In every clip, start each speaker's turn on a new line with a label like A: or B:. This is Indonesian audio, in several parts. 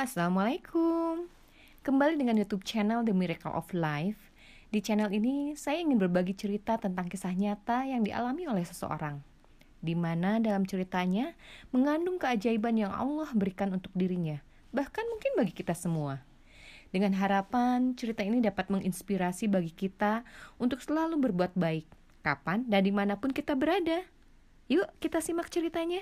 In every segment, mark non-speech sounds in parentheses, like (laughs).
A: Assalamualaikum. Kembali dengan YouTube channel The Miracle of Life. Di channel ini, saya ingin berbagi cerita tentang kisah nyata yang dialami oleh seseorang. Di mana dalam ceritanya mengandung keajaiban yang Allah berikan untuk dirinya, bahkan mungkin bagi kita semua. Dengan harapan cerita ini dapat menginspirasi bagi kita untuk selalu berbuat baik, kapan dan di mana pun kita berada. Yuk kita simak ceritanya.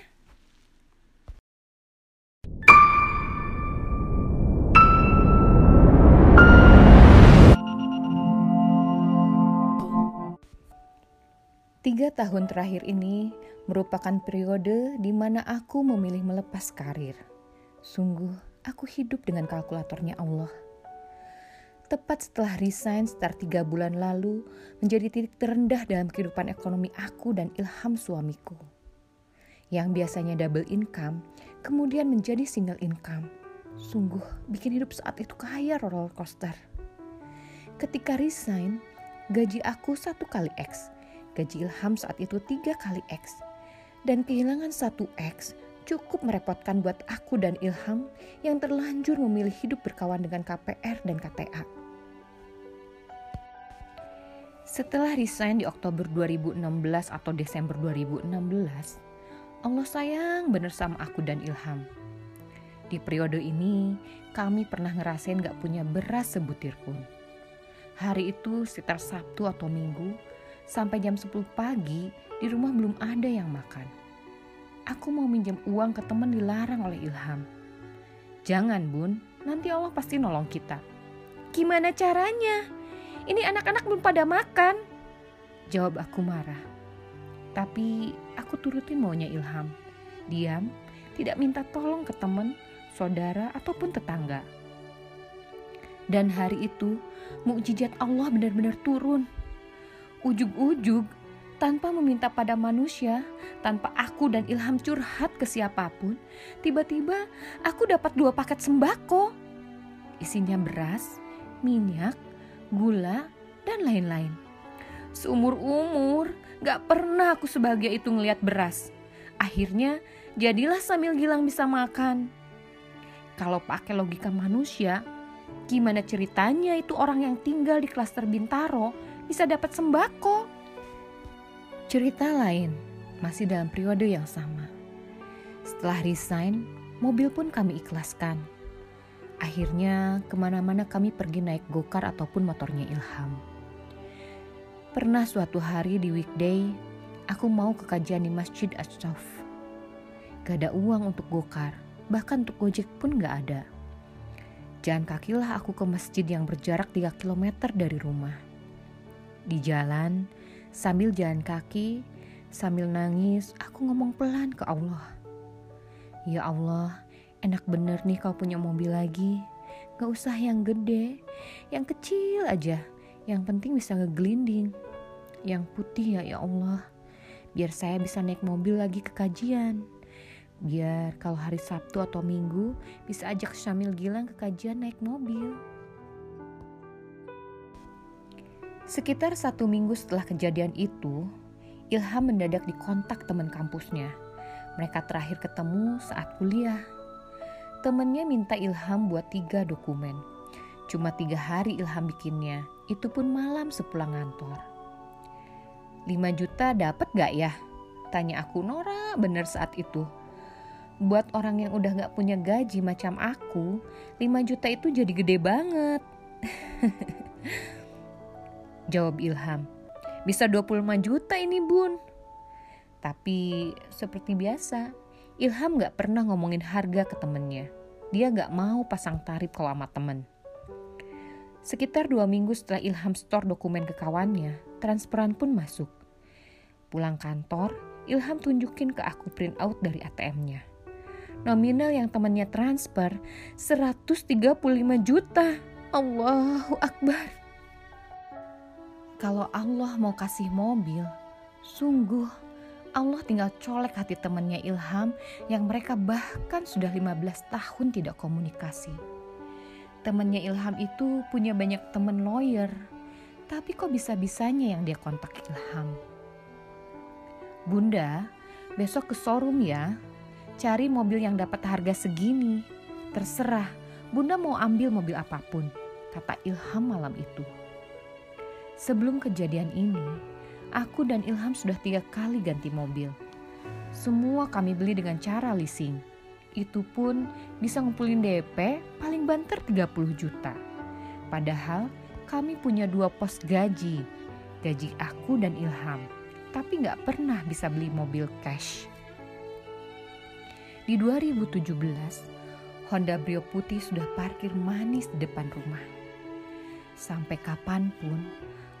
A: Tiga tahun terakhir ini merupakan periode di mana aku memilih melepas karir. Sungguh, aku hidup dengan kalkulatornya Allah. Tepat setelah resign sekitar tiga bulan lalu, menjadi titik terendah dalam kehidupan ekonomi aku dan Ilham suamiku. Yang biasanya double income, kemudian menjadi single income. Sungguh, bikin hidup saat itu kaya roller coaster. Ketika resign, gaji aku satu kali X, Gaji Ilham saat itu tiga kali X. Dan kehilangan satu X cukup merepotkan buat aku dan Ilham yang terlanjur memilih hidup berkawan dengan KPR dan KTA. Setelah resign di Oktober 2016 atau Desember 2016, Allah sayang bener sama aku dan Ilham. Di periode ini, kami pernah ngerasain gak punya beras sebutir pun. Hari itu sekitar Sabtu atau Minggu, Sampai jam 10 pagi, di rumah belum ada yang makan. Aku mau minjem uang ke teman dilarang oleh Ilham. Jangan bun, nanti Allah pasti nolong kita. Gimana caranya? Ini anak-anak belum pada makan. Jawab aku marah. Tapi aku turutin maunya Ilham. Diam, tidak minta tolong ke teman, saudara, ataupun tetangga. Dan hari itu, mukjizat Allah benar-benar turun Ujug-ujug, tanpa meminta pada manusia, tanpa aku dan Ilham curhat ke siapa pun, tiba-tiba aku dapat dua paket sembako. Isinya beras, minyak, gula, dan lain-lain. Seumur-umur, gak pernah aku sebahagia itu ngeliat beras. Akhirnya, jadilah sambil Gilang bisa makan. Kalau pakai logika manusia, gimana ceritanya itu orang yang tinggal di klaster Bintaro bisa dapat sembako. Cerita lain masih dalam periode yang sama. Setelah resign, mobil pun kami ikhlaskan. Akhirnya ke mana-mana kami pergi naik gokar ataupun motornya Ilham. Pernah suatu hari di weekday, aku mau ke kajian di Masjid Ashraf. Gak ada uang untuk gokar, bahkan untuk gojek pun gak ada. Jalan kakilah aku ke masjid yang berjarak 3 km dari rumah. Di jalan, sambil jalan kaki, sambil nangis, aku ngomong pelan ke Allah. Ya Allah, enak bener nih kau punya mobil lagi. Gak usah yang gede, yang kecil aja. Yang penting bisa ngegelinding. Yang putih ya ya Allah. Biar saya bisa naik mobil lagi ke kajian. Biar kalau hari Sabtu atau Minggu bisa ajak Syamil Gilang ke kajian naik mobil. Sekitar satu minggu setelah kejadian itu, Ilham mendadak dikontak teman kampusnya. Mereka terakhir ketemu saat kuliah. Temennya minta Ilham buat tiga dokumen. Cuma tiga hari Ilham bikinnya, itu pun malam sepulang kantor. Lima juta dapat gak ya? Tanya aku Nora bener saat itu. Buat orang yang udah gak punya gaji macam aku, 5 juta itu jadi gede banget. (laughs) Jawab Ilham. Bisa 25 juta ini bun. Tapi seperti biasa, Ilham gak pernah ngomongin harga ke temennya. Dia gak mau pasang tarif kalau sama temen. Sekitar dua minggu setelah Ilham store dokumen ke kawannya, transferan pun masuk. Pulang kantor, Ilham tunjukin ke aku print out dari ATM-nya. Nominal yang temannya transfer 135 juta. Allahu Akbar. Kalau Allah mau kasih mobil, sungguh Allah tinggal colek hati temannya Ilham yang mereka bahkan sudah 15 tahun tidak komunikasi. Temannya Ilham itu punya banyak teman lawyer, tapi kok bisa-bisanya yang dia kontak Ilham? Bunda, besok ke showroom ya, cari mobil yang dapat harga segini. Terserah, Bunda mau ambil mobil apa pun, kata Ilham malam itu. Sebelum kejadian ini, aku dan Ilham sudah tiga kali ganti mobil. Semua kami beli dengan cara leasing. Itu pun bisa ngumpulin DP paling banter 30 juta. Padahal kami punya dua pos gaji, gaji aku dan Ilham, tapi nggak pernah bisa beli mobil cash. Di 2017, Honda Brio putih sudah parkir manis di depan rumah. Sampai kapan pun,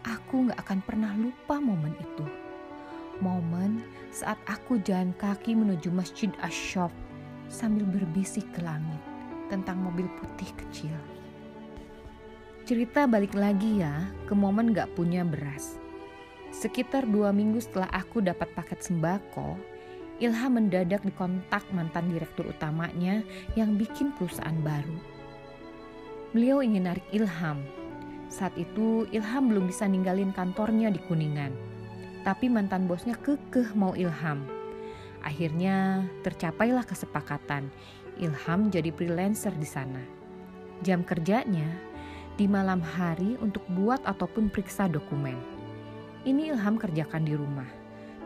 A: aku gak akan pernah lupa momen itu. Momen saat aku jalan kaki menuju Masjid Ashof sambil berbisik ke langit tentang mobil putih kecil. Cerita balik lagi ya ke momen gak punya beras. Sekitar dua minggu setelah aku dapat paket sembako, Ilham mendadak dikontak mantan direktur utamanya yang bikin perusahaan baru. Beliau ingin narik Ilham. Saat itu Ilham belum bisa ninggalin kantornya di Kuningan. Tapi mantan bosnya kekeh mau Ilham. Akhirnya tercapailah kesepakatan. Ilham jadi freelancer di sana. Jam kerjanya di malam hari untuk buat ataupun periksa dokumen. Ini Ilham kerjakan di rumah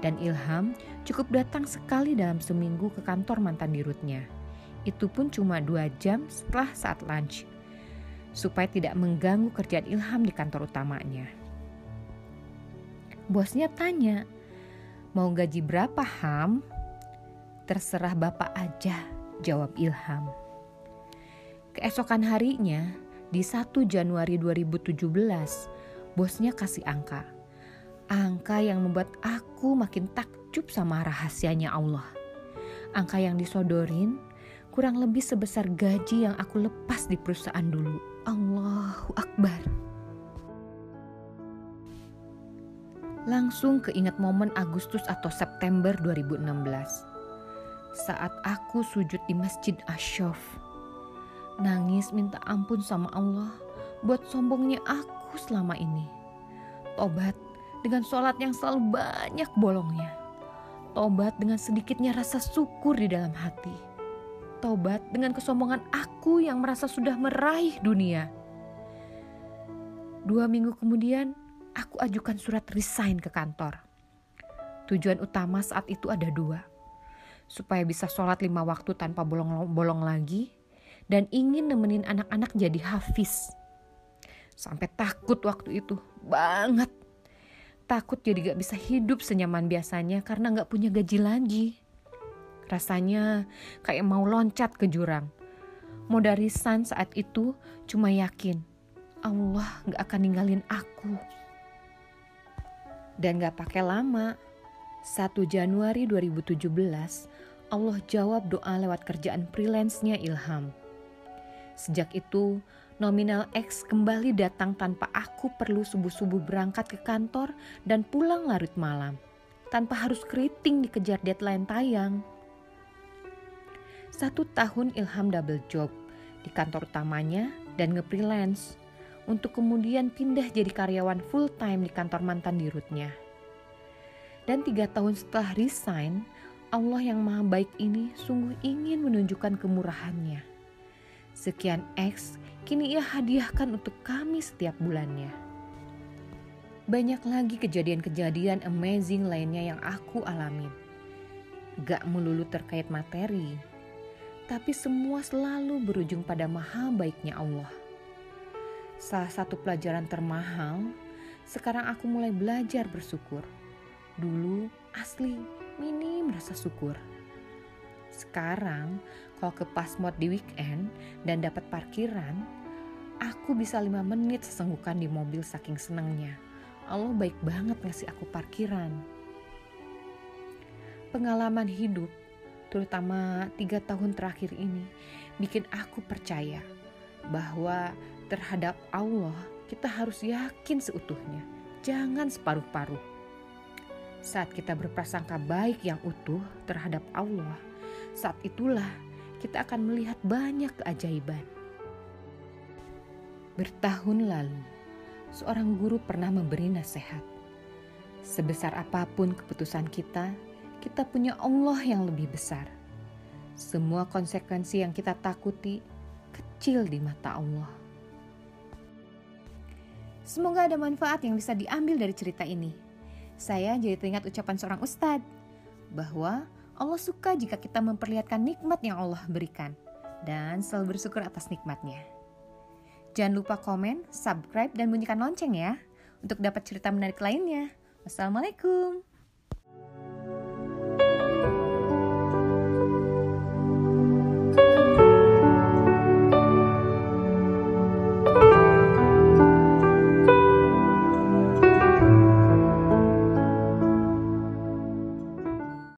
A: dan Ilham cukup datang sekali dalam seminggu ke kantor mantan dirutnya. Itu pun cuma dua jam setelah saat lunch, supaya tidak mengganggu kerjaan Ilham di kantor utamanya. Bosnya tanya, mau gaji berapa Ham? Terserah bapak aja, jawab Ilham. Keesokan harinya, di 1 Januari 2017, bosnya kasih angka Angka yang membuat aku makin takjub sama rahasianya Allah. Angka yang disodorin kurang lebih sebesar gaji yang aku lepas di perusahaan dulu. Allahu Akbar. Langsung keinget momen Agustus atau September 2016. Saat aku sujud di Masjid Ashof. Nangis minta ampun sama Allah buat sombongnya aku selama ini. Tobat dengan sholat yang selalu banyak bolongnya. Tobat dengan sedikitnya rasa syukur di dalam hati. Tobat dengan kesombongan aku yang merasa sudah meraih dunia. Dua minggu kemudian, aku ajukan surat resign ke kantor. Tujuan utama saat itu ada dua. Supaya bisa sholat lima waktu tanpa bolong-bolong lagi. Dan ingin nemenin anak-anak jadi hafiz. Sampai takut waktu itu, banget Takut jadi gak bisa hidup senyaman biasanya karena gak punya gaji lagi. Rasanya kayak mau loncat ke jurang. Mau dari san saat itu cuma yakin Allah gak akan ninggalin aku. Dan gak pakai lama, 1 Januari 2017, Allah jawab doa lewat kerjaan freelance-nya Ilham. Sejak itu, Nominal X kembali datang tanpa aku perlu subuh-subuh berangkat ke kantor dan pulang larut malam. Tanpa harus keriting dikejar deadline tayang. Satu tahun Ilham double job di kantor utamanya dan nge-freelance untuk kemudian pindah jadi karyawan full time di kantor mantan dirutnya. Dan tiga tahun setelah resign, Allah yang maha baik ini sungguh ingin menunjukkan kemurahannya. Sekian X kini ia hadiahkan untuk kami setiap bulannya. Banyak lagi kejadian-kejadian amazing lainnya yang aku alamin. Gak melulu terkait materi, tapi semua selalu berujung pada maha baiknya Allah. Salah satu pelajaran termahal, sekarang aku mulai belajar bersyukur. Dulu asli minim rasa syukur. Sekarang kalau ke Pasmod di weekend dan dapat parkiran, aku bisa lima menit sesenggukan di mobil saking senangnya. Allah baik banget ngasih aku parkiran. Pengalaman hidup, terutama tiga tahun terakhir ini, bikin aku percaya bahwa terhadap Allah kita harus yakin seutuhnya, jangan separuh-paruh. Saat kita berprasangka baik yang utuh terhadap Allah, saat itulah kita akan melihat banyak keajaiban. Bertahun lalu, seorang guru pernah memberi nasihat. Sebesar apa pun keputusan kita, kita punya Allah yang lebih besar. Semua konsekuensi yang kita takuti kecil di mata Allah. Semoga ada manfaat yang bisa diambil dari cerita ini. Saya jadi teringat ucapan seorang ustadz bahwa Allah suka jika kita memperlihatkan nikmat yang Allah berikan dan selalu bersyukur atas nikmatnya. Jangan lupa komen, subscribe, dan bunyikan lonceng ya untuk dapat cerita menarik lainnya. Wassalamualaikum.